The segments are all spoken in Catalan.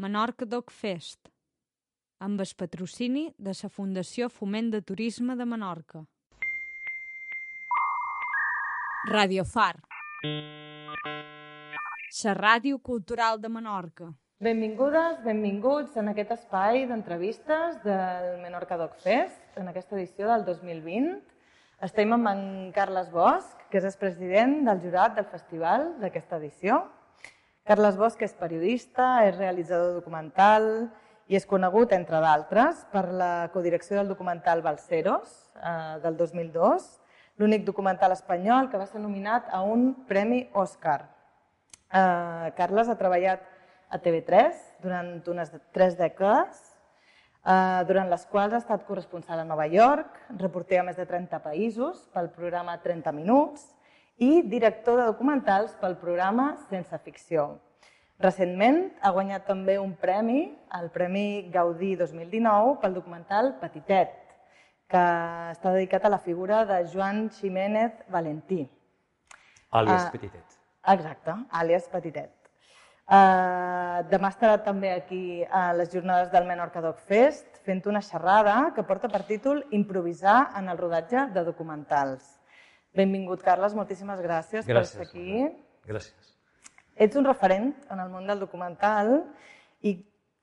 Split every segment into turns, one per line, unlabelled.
Menorca Dog Fest, amb el patrocini de la Fundació Foment de Turisme de Menorca. Radio Far. La ràdio cultural de Menorca.
Benvingudes, benvinguts en aquest espai d'entrevistes del Menorca Dog Fest, en aquesta edició del 2020. Estem amb en Carles Bosch, que és el president del jurat del festival d'aquesta edició. Carles Bosch és periodista, és realitzador documental i és conegut, entre d'altres, per la codirecció del documental Balseros, eh, del 2002, l'únic documental espanyol que va ser nominat a un Premi Òscar. Eh, Carles ha treballat a TV3 durant unes tres dècades, eh, durant les quals ha estat corresponsal a Nova York, reporter a més de 30 països pel programa 30 Minuts i director de documentals pel programa Sense Ficció. Recentment ha guanyat també un premi, el Premi Gaudí 2019, pel documental Petitet, que està dedicat a la figura de Joan Ximénez Valentí.
Àlies uh, Petitet.
Exacte, àlies Petitet. Uh, demà estarà també aquí a les jornades del Menorca Dog Fest fent una xerrada que porta per títol Improvisar en el rodatge de documentals. Benvingut, Carles, moltíssimes gràcies,
gràcies
per estar aquí.
Gràcies.
Ets un referent en el món del documental i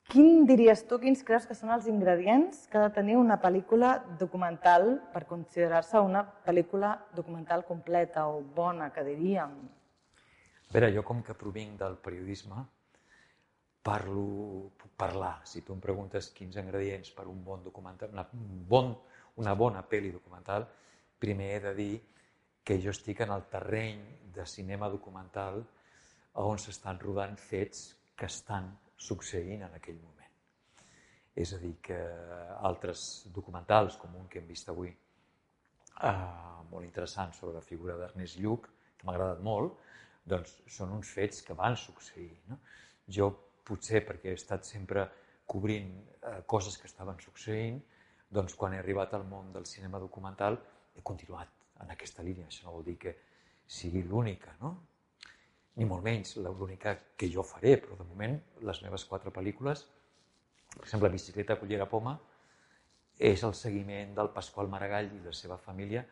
Quin diries tu, quins creus que són els ingredients que ha de tenir una pel·lícula documental per considerar-se una pel·lícula documental completa o bona, que diríem?
A veure, jo com que provinc del periodisme, parlo, puc parlar. Si tu em preguntes quins ingredients per un bon documental, una, bon, una bona pel·li documental, primer he de dir que jo estic en el terreny de cinema documental on s'estan rodant fets que estan succeint en aquell moment. És a dir, que altres documentals, com un que hem vist avui, eh, molt interessant sobre la figura d'Ernest Lluc, que m'ha agradat molt, doncs són uns fets que van succeir. No? Jo, potser perquè he estat sempre cobrint eh, coses que estaven succeint, doncs quan he arribat al món del cinema documental he continuat en aquesta línia. Això no vol dir que sigui l'única, no? ni molt menys l'única que jo faré, però de moment les meves quatre pel·lícules, per exemple, Bicicleta, Cullera, Poma, és el seguiment del Pasqual Maragall i la seva família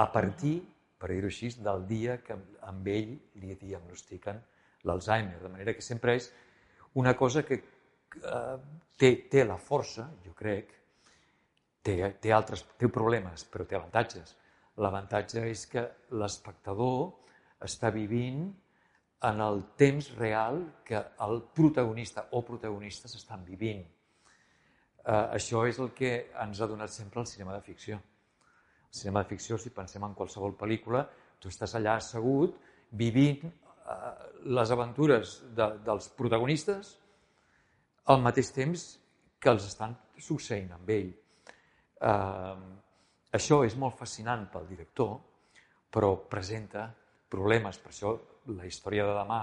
a partir, per dir-ho així, del dia que amb ell li diagnostiquen l'Alzheimer. De manera que sempre és una cosa que eh, té, té la força, jo crec, té, té altres té problemes, però té avantatges. L'avantatge és que l'espectador està vivint en el temps real que el protagonista o protagonistes estan vivint. Eh, això és el que ens ha donat sempre el cinema de ficció. El cinema de ficció, si pensem en qualsevol pel·lícula, tu estàs allà assegut, vivint eh, les aventures de, dels protagonistes al mateix temps que els estan succeint amb ell. Eh, això és molt fascinant pel director, però presenta problemes. Per això la història de demà,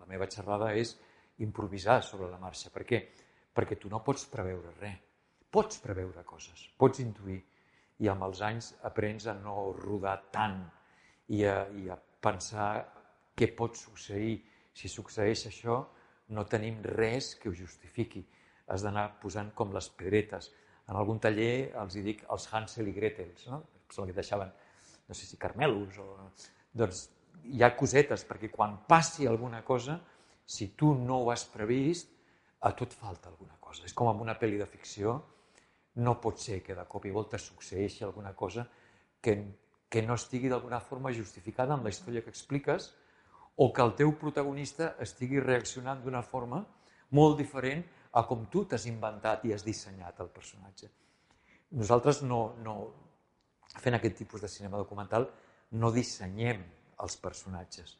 la meva xerrada, és improvisar sobre la marxa. Per què? Perquè tu no pots preveure res. Pots preveure coses, pots intuir. I amb els anys aprens a no rodar tant i a, i a pensar què pot succeir. Si succeeix això, no tenim res que ho justifiqui. Has d'anar posant com les pedretes. En algun taller els hi dic els Hansel i Gretel, no? Són que deixaven, no sé si carmelos o... Doncs hi ha cosetes, perquè quan passi alguna cosa, si tu no ho has previst, a tu et falta alguna cosa. És com amb una pel·li de ficció, no pot ser que de cop i volta succeeixi alguna cosa que, que no estigui d'alguna forma justificada amb la història que expliques o que el teu protagonista estigui reaccionant d'una forma molt diferent a com tu t'has inventat i has dissenyat el personatge. Nosaltres no, no, fent aquest tipus de cinema documental no dissenyem els personatges.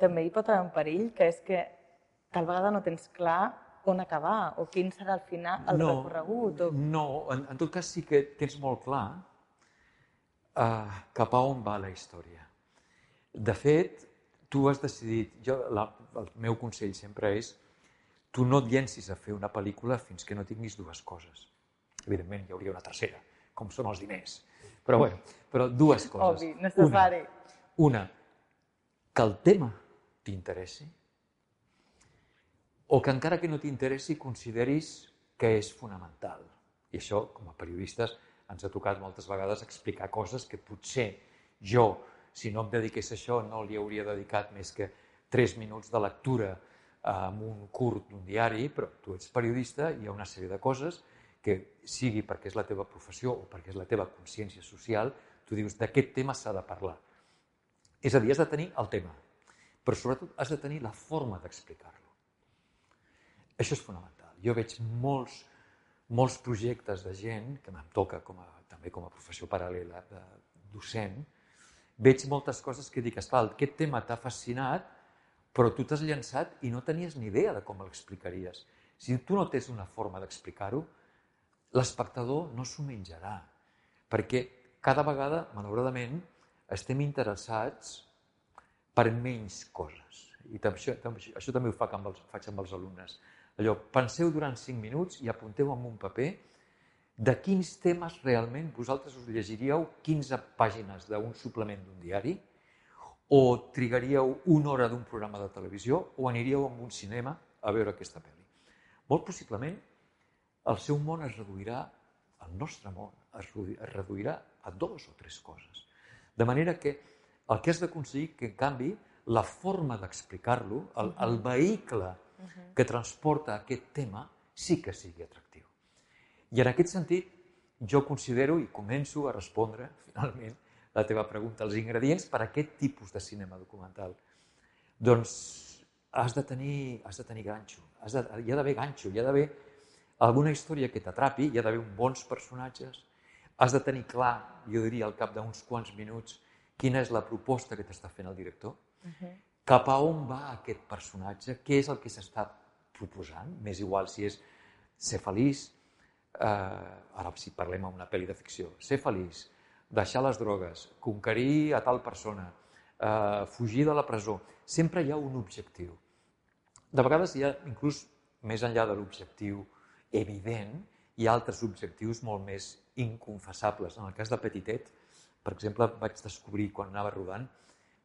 També hi pot haver un perill, que és que tal vegada no tens clar on acabar o quin serà el final, el
no,
recorregut. O...
No, en, en tot cas sí que tens molt clar uh, cap a on va la història. De fet, tu has decidit, jo, la, el meu consell sempre és tu no et llencis a fer una pel·lícula fins que no tinguis dues coses. Evidentment, hi hauria una tercera, com són els diners. Però, bueno, però dues coses.
Obvi, necessari.
Una, una que el tema t'interessi o que encara que no t'interessi consideris que és fonamental. I això, com a periodistes, ens ha tocat moltes vegades explicar coses que potser jo, si no em dediqués a això, no li hauria dedicat més que 3 minuts de lectura amb un curt d'un diari, però tu ets periodista i hi ha una sèrie de coses que, sigui perquè és la teva professió o perquè és la teva consciència social, tu dius d'aquest tema s'ha de parlar. És a dir, has de tenir el tema, però sobretot has de tenir la forma d'explicar-lo. Això és fonamental. Jo veig molts, molts projectes de gent, que em toca com a, també com a professió paral·lela de docent, veig moltes coses que dic, esclar, aquest tema t'ha fascinat, però tu t'has llançat i no tenies ni idea de com l'explicaries. Si tu no tens una forma d'explicar-ho, l'espectador no s'ho menjarà, perquè cada vegada, malauradament, estem interessats per menys coses. I això, això també ho faig amb els, faig amb els alumnes. Allò, penseu durant 5 minuts i apunteu en un paper de quins temes realment vosaltres us llegiríeu 15 pàgines d'un suplement d'un diari, o trigaríeu una hora d'un programa de televisió o aniríeu a un cinema a veure aquesta pel·li. Molt possiblement el seu món es reduirà, el nostre món es reduirà a dos o tres coses. De manera que el que has d'aconseguir que, en canvi, la forma d'explicar-lo, el, el vehicle que transporta aquest tema, sí que sigui atractiu. I en aquest sentit, jo considero i començo a respondre, finalment, la teva pregunta, els ingredients per a aquest tipus de cinema documental. Doncs has de tenir, has de tenir ganxo, has de, hi ha d'haver ganxo, hi ha d'haver alguna història que t'atrapi, hi ha d'haver bons personatges, has de tenir clar, jo diria al cap d'uns quants minuts, quina és la proposta que t'està fent el director, uh -huh. cap a on va aquest personatge, què és el que s'està proposant, m'és igual si és ser feliç, eh, ara si parlem en una pel·li de ficció, ser feliç, deixar les drogues, conquerir a tal persona, eh, fugir de la presó. Sempre hi ha un objectiu. De vegades hi ha, inclús més enllà de l'objectiu evident, hi ha altres objectius molt més inconfessables. En el cas de Petitet, per exemple, vaig descobrir quan anava rodant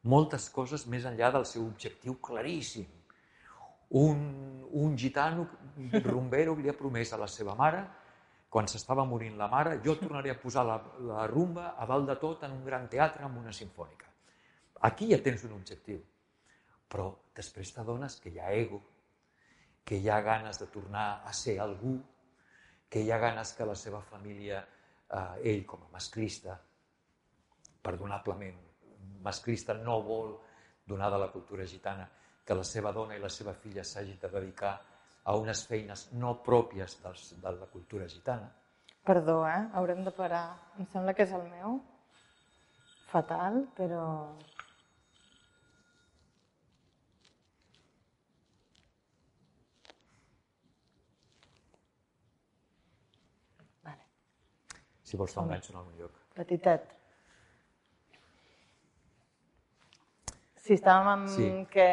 moltes coses més enllà del seu objectiu claríssim. Un, un gitano rumbero li ha promès a la seva mare quan s'estava morint la mare, jo tornaré a posar la, la rumba a dalt de tot en un gran teatre amb una sinfònica. Aquí ja tens un objectiu. Però després t'adones que hi ha ego, que hi ha ganes de tornar a ser algú, que hi ha ganes que la seva família, eh, ell com a masclista, perdonablement, masclista no vol donar de la cultura gitana que la seva dona i la seva filla s'hagin de dedicar a unes feines no pròpies dels, de la cultura gitana.
Perdó, eh? Haurem de parar. Em sembla que és el meu. Fatal, però... Vale.
Si vols t'enganxo en algun lloc.
Petitet. Sí, estàvem amb sí. que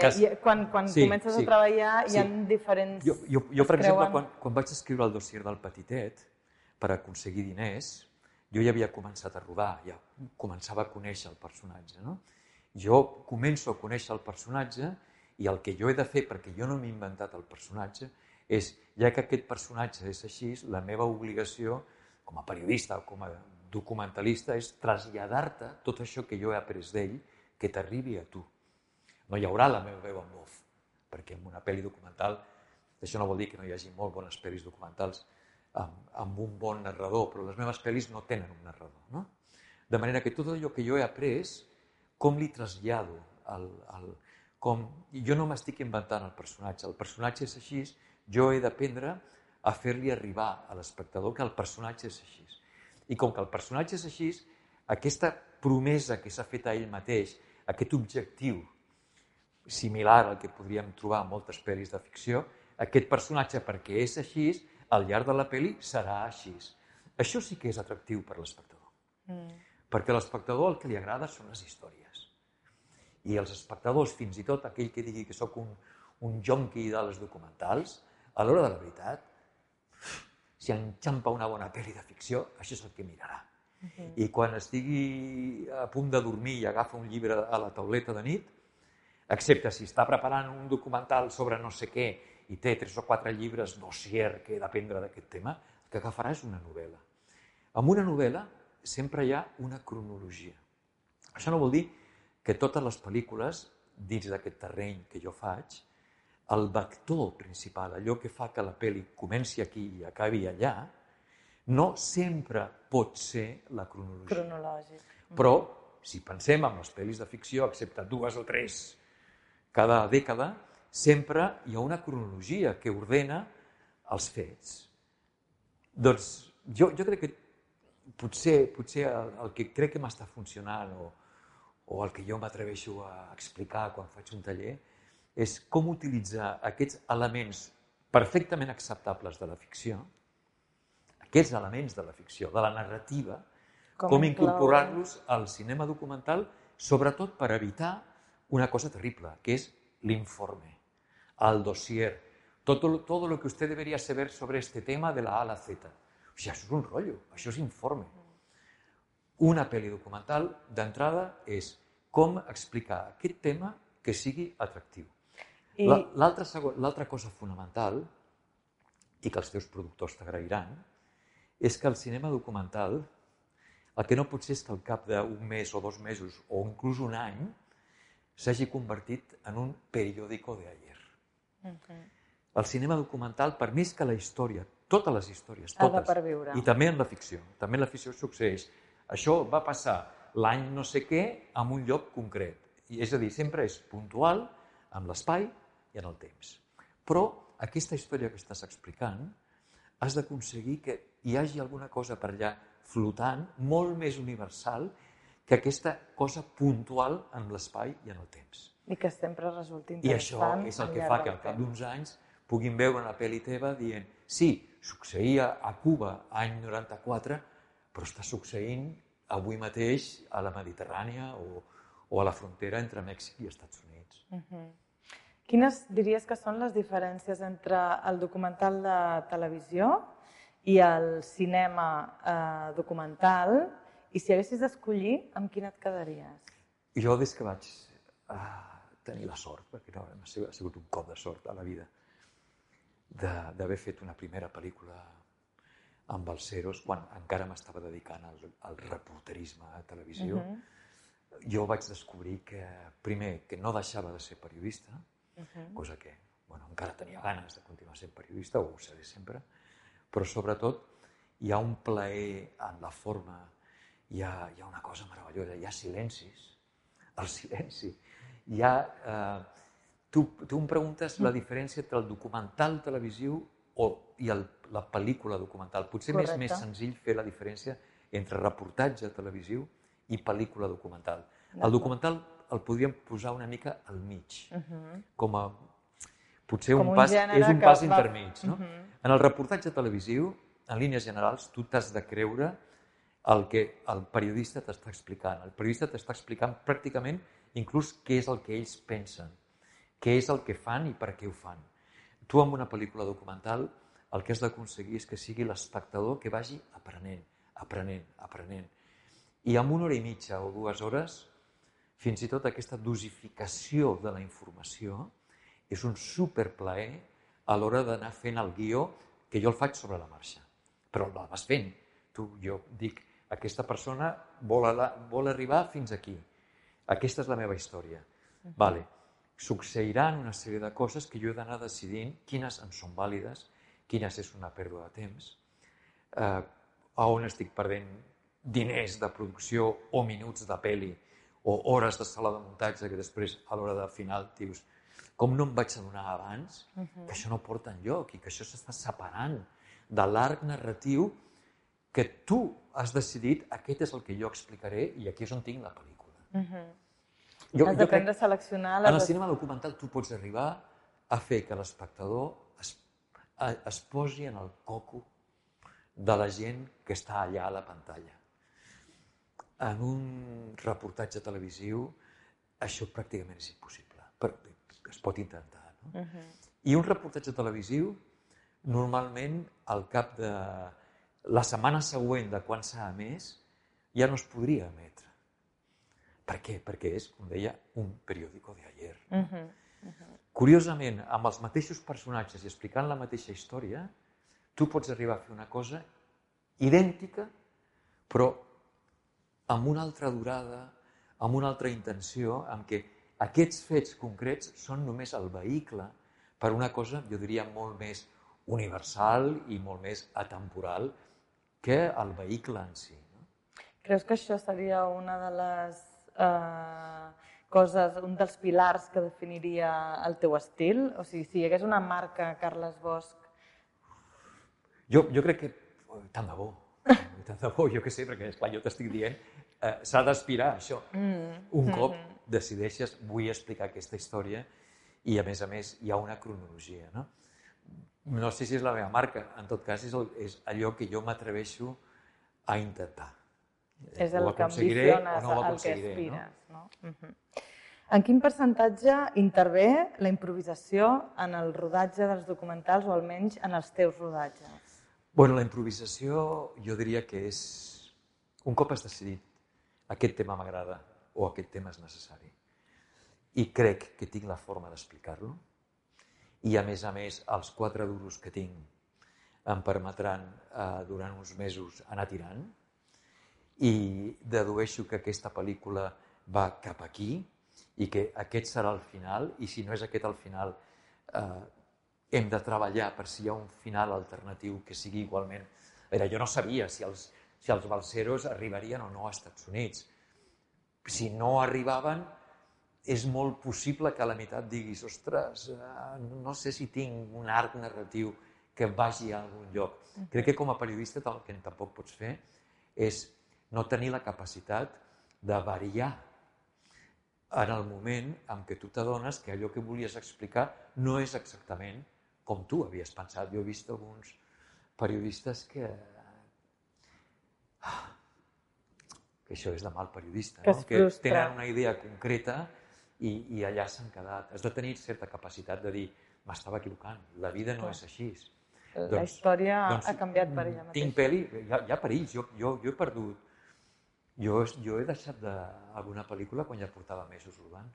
cas... quan, quan sí, comences sí. a treballar hi ha diferents...
Jo, jo, jo per exemple, quan, quan vaig escriure el dossier del Petitet per aconseguir diners, jo ja havia començat a rodar, ja començava a conèixer el personatge. No? Jo començo a conèixer el personatge i el que jo he de fer, perquè jo no m'he inventat el personatge, és, ja que aquest personatge és així, la meva obligació com a periodista o com a documentalista és traslladar-te tot això que jo he après d'ell que t'arribi a tu. No hi haurà la meva veu en off, perquè en una pel·li documental, això no vol dir que no hi hagi molt bones pel·lis documentals amb, amb un bon narrador, però les meves pel·lis no tenen un narrador. No? De manera que tot allò que jo he après, com li trasllado al, al, com... Jo no m'estic inventant el personatge, el personatge és així, jo he d'aprendre a fer-li arribar a l'espectador que el personatge és així. I com que el personatge és així, aquesta promesa que s'ha fet a ell mateix, aquest objectiu similar al que podríem trobar en moltes pel·lis de ficció, aquest personatge, perquè és així, al llarg de la pel·li serà així. Això sí que és atractiu per l'espectador. Mm. Perquè a l'espectador el que li agrada són les històries. I els espectadors, fins i tot aquell que digui que sóc un, un jonqui de les documentals, a l'hora de la veritat, si enxampa una bona pel·li de ficció, això és el que mirarà. -huh. I quan estigui a punt de dormir i agafa un llibre a la tauleta de nit, excepte si està preparant un documental sobre no sé què i té tres o quatre llibres dossier que he d'aprendre d'aquest tema, el que agafarà és una novel·la. En una novel·la sempre hi ha una cronologia. Això no vol dir que totes les pel·lícules, dins d'aquest terreny que jo faig, el vector principal, allò que fa que la pel·li comenci aquí i acabi allà, no sempre pot ser la cronologia.
Cronològic.
Però, si pensem en les pel·lis de ficció, excepte dues o tres cada dècada, sempre hi ha una cronologia que ordena els fets. Doncs jo, jo crec que potser, potser el, el que crec que m'està funcionant o, o el que jo m'atreveixo a explicar quan faig un taller és com utilitzar aquests elements perfectament acceptables de la ficció, aquests elements de la ficció, de la narrativa, com, com incorporar-los al cinema documental, sobretot per evitar una cosa terrible, que és l'informe, el dossier, tot todo lo que usted debería saber sobre este tema de la A a la Z. O sigui, això és un rotllo, això és informe. Una pel·li documental, d'entrada, és com explicar aquest tema que sigui atractiu. I... L'altra cosa fonamental, i que els teus productors t'agrairan, és que el cinema documental el que no pot ser és que al cap d'un mes o dos mesos o inclús un any s'hagi convertit en un periòdico de ayer. Okay. El cinema documental, per més que la història, totes les històries, totes,
i
també en la ficció, també en la ficció succeeix. Això va passar l'any no sé què en un lloc concret. I, és a dir, sempre és puntual, amb l'espai i en el temps. Però aquesta història que estàs explicant has d'aconseguir que hi hagi alguna cosa per allà flotant, molt més universal que aquesta cosa puntual en l'espai i en el temps.
I que sempre resulti
interessant. I això és el que fa que al cap d'uns anys puguin veure una pel·li teva dient sí, succeïa a Cuba any 94, però està succeint avui mateix a la Mediterrània o, o a la frontera entre Mèxic i Estats Units. Uh -huh.
Quines diries que són les diferències entre el documental de televisió i el cinema eh, documental, i si haguessis d'escollir, amb quin et quedaries?
Jo, des que vaig eh, tenir la sort, perquè no, ha sigut un cop de sort a la vida, d'haver fet una primera pel·lícula amb els Ceros, quan encara m'estava dedicant al, al reporterisme a televisió, uh -huh. jo vaig descobrir que, primer, que no deixava de ser periodista, uh -huh. cosa que bueno, encara tenia ganes de continuar sent periodista, o ho seré sempre, però sobretot hi ha un plaer en la forma, hi ha, hi ha una cosa meravellosa, hi ha silencis, el silenci. Hi ha, eh, tu, tu em preguntes la diferència entre el documental televisiu o, i el, la pel·lícula documental. Potser és més senzill fer la diferència entre reportatge televisiu i pel·lícula documental. El documental el podríem posar una mica al mig, uh -huh. com a potser un, un pas, és un pas intermig. No? Uh -huh. En el reportatge televisiu, en línies generals, tu t'has de creure el que el periodista t'està explicant. El periodista t'està explicant pràcticament inclús què és el que ells pensen, què és el que fan i per què ho fan. Tu, amb una pel·lícula documental, el que has d'aconseguir és que sigui l'espectador que vagi aprenent, aprenent, aprenent. I amb una hora i mitja o dues hores, fins i tot aquesta dosificació de la informació és un superplaer a l'hora d'anar fent el guió, que jo el faig sobre la marxa. Però la vas fent. Tu, jo dic, aquesta persona vol, la, vol arribar fins aquí. Aquesta és la meva història. Uh -huh. Vale. Succeiran una sèrie de coses que jo he d'anar decidint quines em són vàlides, quines és una pèrdua de temps, eh, a on estic perdent diners de producció o minuts de peli o hores de sala de muntatge que després a l'hora de final dius com no em vaig adonar abans uh -huh. que això no porta enlloc i que això s'està separant de l'arc narratiu que tu has decidit aquest és el que jo explicaré i aquí és on tinc la pel·lícula. Uh -huh.
Jo, has d'aprendre a seleccionar...
Les... En el cinema documental tu pots arribar a fer que l'espectador es, es posi en el coco de la gent que està allà a la pantalla. En un reportatge televisiu això pràcticament és impossible. Però es pot intentar. No? Uh -huh. I un reportatge televisiu, normalment, al cap de la setmana següent de quan s'ha emès, ja no es podria emetre. Per què? Perquè és, com deia, un periòdico de ayer. Uh -huh. Uh -huh. curiosament, amb els mateixos personatges i explicant la mateixa història, tu pots arribar a fer una cosa idèntica, però amb una altra durada, amb una altra intenció, amb què aquests fets concrets són només el vehicle per una cosa, jo diria, molt més universal i molt més atemporal que el vehicle en si. No?
Creus que això seria una de les eh, coses, un dels pilars que definiria el teu estil? O sigui, si hi hagués una marca Carles Bosch...
Jo, jo crec que... Tant de bo. Tant de bo, jo què sé, perquè, esclar, jo t'estic dient, eh, s'ha d'aspirar això. Mm. Un cop mm -hmm. Decideixes, vull explicar aquesta història, i a més a més hi ha una cronologia. No? no sé si és la meva marca, en tot cas és, el, és allò que jo m'atreveixo a intentar.
És el que ambiciones,
no
el que aspires. No? No? Uh -huh. En quin percentatge intervé la improvisació en el rodatge dels documentals o almenys en els teus rodatges?
Bueno, la improvisació jo diria que és... Un cop has decidit aquest tema m'agrada o aquest tema és necessari. I crec que tinc la forma d'explicar-lo. I a més a més els quatre duros que tinc em permetran eh, durant uns mesos anar tirant. I dedueixo que aquesta pel·lícula va cap aquí i que aquest serà el final. I si no és aquest el final eh, hem de treballar per si hi ha un final alternatiu que sigui igualment... Era, jo no sabia si els, si els balseros arribarien o no als Estats Units. Si no arribaven, és molt possible que a la meitat diguis ostres, eh, no sé si tinc un arc narratiu que vagi a algun lloc. Crec que com a periodista el que tampoc pots fer és no tenir la capacitat de variar en el moment en què tu t'adones que allò que volies explicar no és exactament com tu havies pensat. Jo he vist alguns periodistes que... que això és de mal periodista,
que,
no? que tenen una idea concreta i, i allà s'han quedat. Has de tenir certa capacitat de dir m'estava equivocant, la vida no és així.
La doncs, història doncs, ha canviat per ella mateixa.
Tinc pel·li, hi ha, hi ha perills, jo, jo, jo he perdut, jo, jo he deixat de, alguna pel·lícula quan ja portava mesos rodant,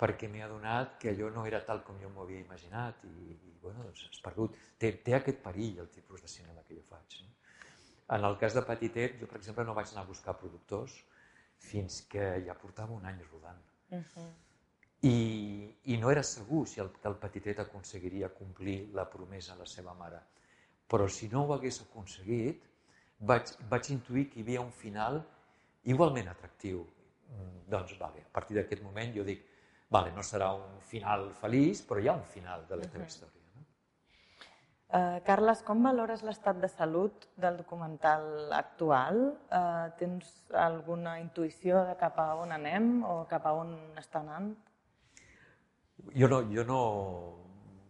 perquè m'he adonat que allò no era tal com jo m'ho havia imaginat i, i bueno, doncs has perdut. Té, té aquest perill el tipus de cinema que jo faig. No? En el cas de Petitet, jo per exemple no vaig anar a buscar productors fins que ja portava un any rodant. Uh -huh. I, I no era segur si el, que el petitet aconseguiria complir la promesa a la seva mare. Però si no ho hagués aconseguit, vaig, vaig intuir que hi havia un final igualment atractiu. Mm, doncs, vale, a partir d'aquest moment jo dic, vale, no serà un final feliç, però hi ha un final de la teva uh -huh. història.
Uh, Carles, com valores l'estat de salut del documental actual? Uh, tens alguna intuïció de cap a on anem o cap a on està anant?
Jo no, jo no,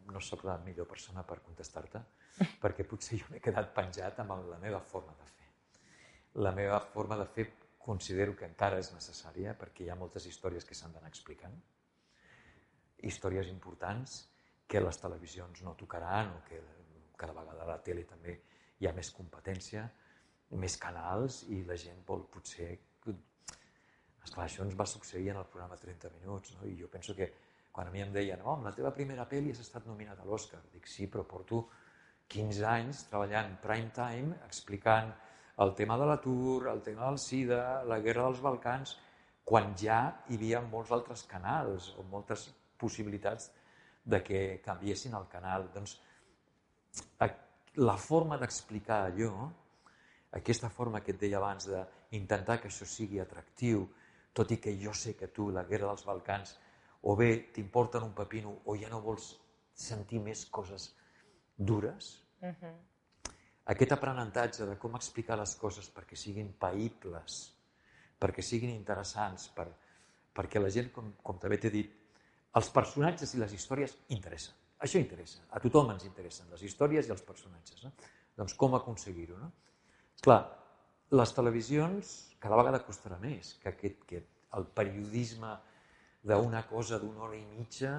no sóc la millor persona per contestar-te, perquè potser jo m'he quedat penjat amb la meva forma de fer. La meva forma de fer considero que encara és necessària perquè hi ha moltes històries que s'han d'anar explicant, històries importants que les televisions no tocaran o que cada vegada a la tele també hi ha més competència, més canals i la gent vol potser... Esclar, això ens va succeir en el programa 30 minuts, no? i jo penso que quan a mi em deien oh, la teva primera pel·li has estat nominat a l'Oscar, dic sí, però porto 15 anys treballant prime time explicant el tema de l'atur, el tema del SIDA, la guerra dels Balcans, quan ja hi havia molts altres canals o moltes possibilitats de que canviessin el canal. Doncs la forma d'explicar allò, aquesta forma que et deia abans d'intentar que això sigui atractiu, tot i que jo sé que tu, la guerra dels Balcans, o bé t'importen un pepino o ja no vols sentir més coses dures, uh -huh. aquest aprenentatge de com explicar les coses perquè siguin païbles, perquè siguin interessants, per, perquè la gent, com, com també t'he dit, els personatges i les històries interessen. Això interessa, a tothom ens interessen les històries i els personatges. No? Doncs com aconseguir-ho? No? Clar, les televisions cada vegada costarà més que, aquest, que el periodisme d'una cosa d'una hora i mitja,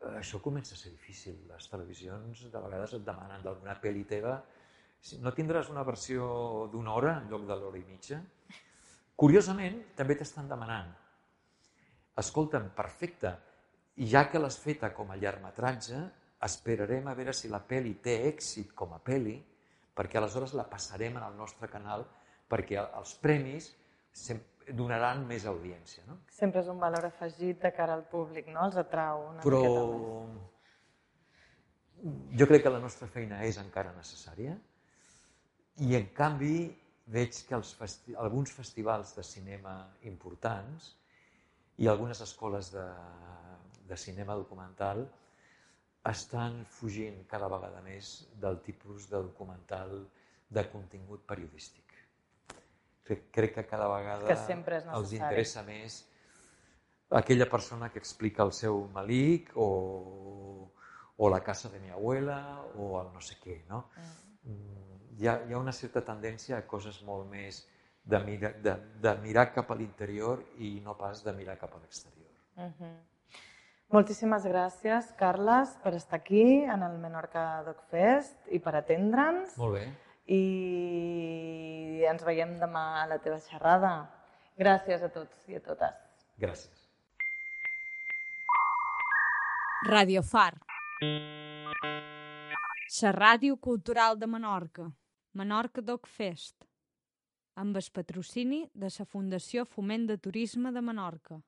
eh, això comença a ser difícil. Les televisions de vegades et demanen d'alguna pel·li teva no tindràs una versió d'una hora en lloc de l'hora i mitja? Curiosament, també t'estan demanant escolta'm, perfecte, I ja que l'has feta com a llargmetratge, esperarem a veure si la pel·li té èxit com a pel·li, perquè aleshores la passarem en el nostre canal perquè els premis donaran més audiència. No?
Sempre és un valor afegit de cara al públic, no? Els atrau una
Però
miqueta més.
jo crec que la nostra feina és encara necessària i, en canvi, veig que els festi alguns festivals de cinema importants i algunes escoles de, de cinema documental estan fugint cada vegada més del tipus de documental de contingut periodístic. Crec, crec que cada vegada
Que sempre és
els interessa més aquella persona que explica el seu malic o, o la casa de mi abuela o el no sé què, no? Mm. Hi, ha, hi ha una certa tendència a coses molt més de, mira, de, de mirar cap a l'interior i no pas de mirar cap a l'exterior.
Mhm. Moltíssimes gràcies, Carles, per estar aquí en el Menorca Doc Fest i per atendre'ns.
Molt bé.
I ens veiem demà a la teva xerrada. Gràcies a tots i a totes.
Gràcies.
Radio Far. La ràdio cultural de Menorca. Menorca Doc Fest. Amb el patrocini de la Fundació Foment de Turisme de Menorca.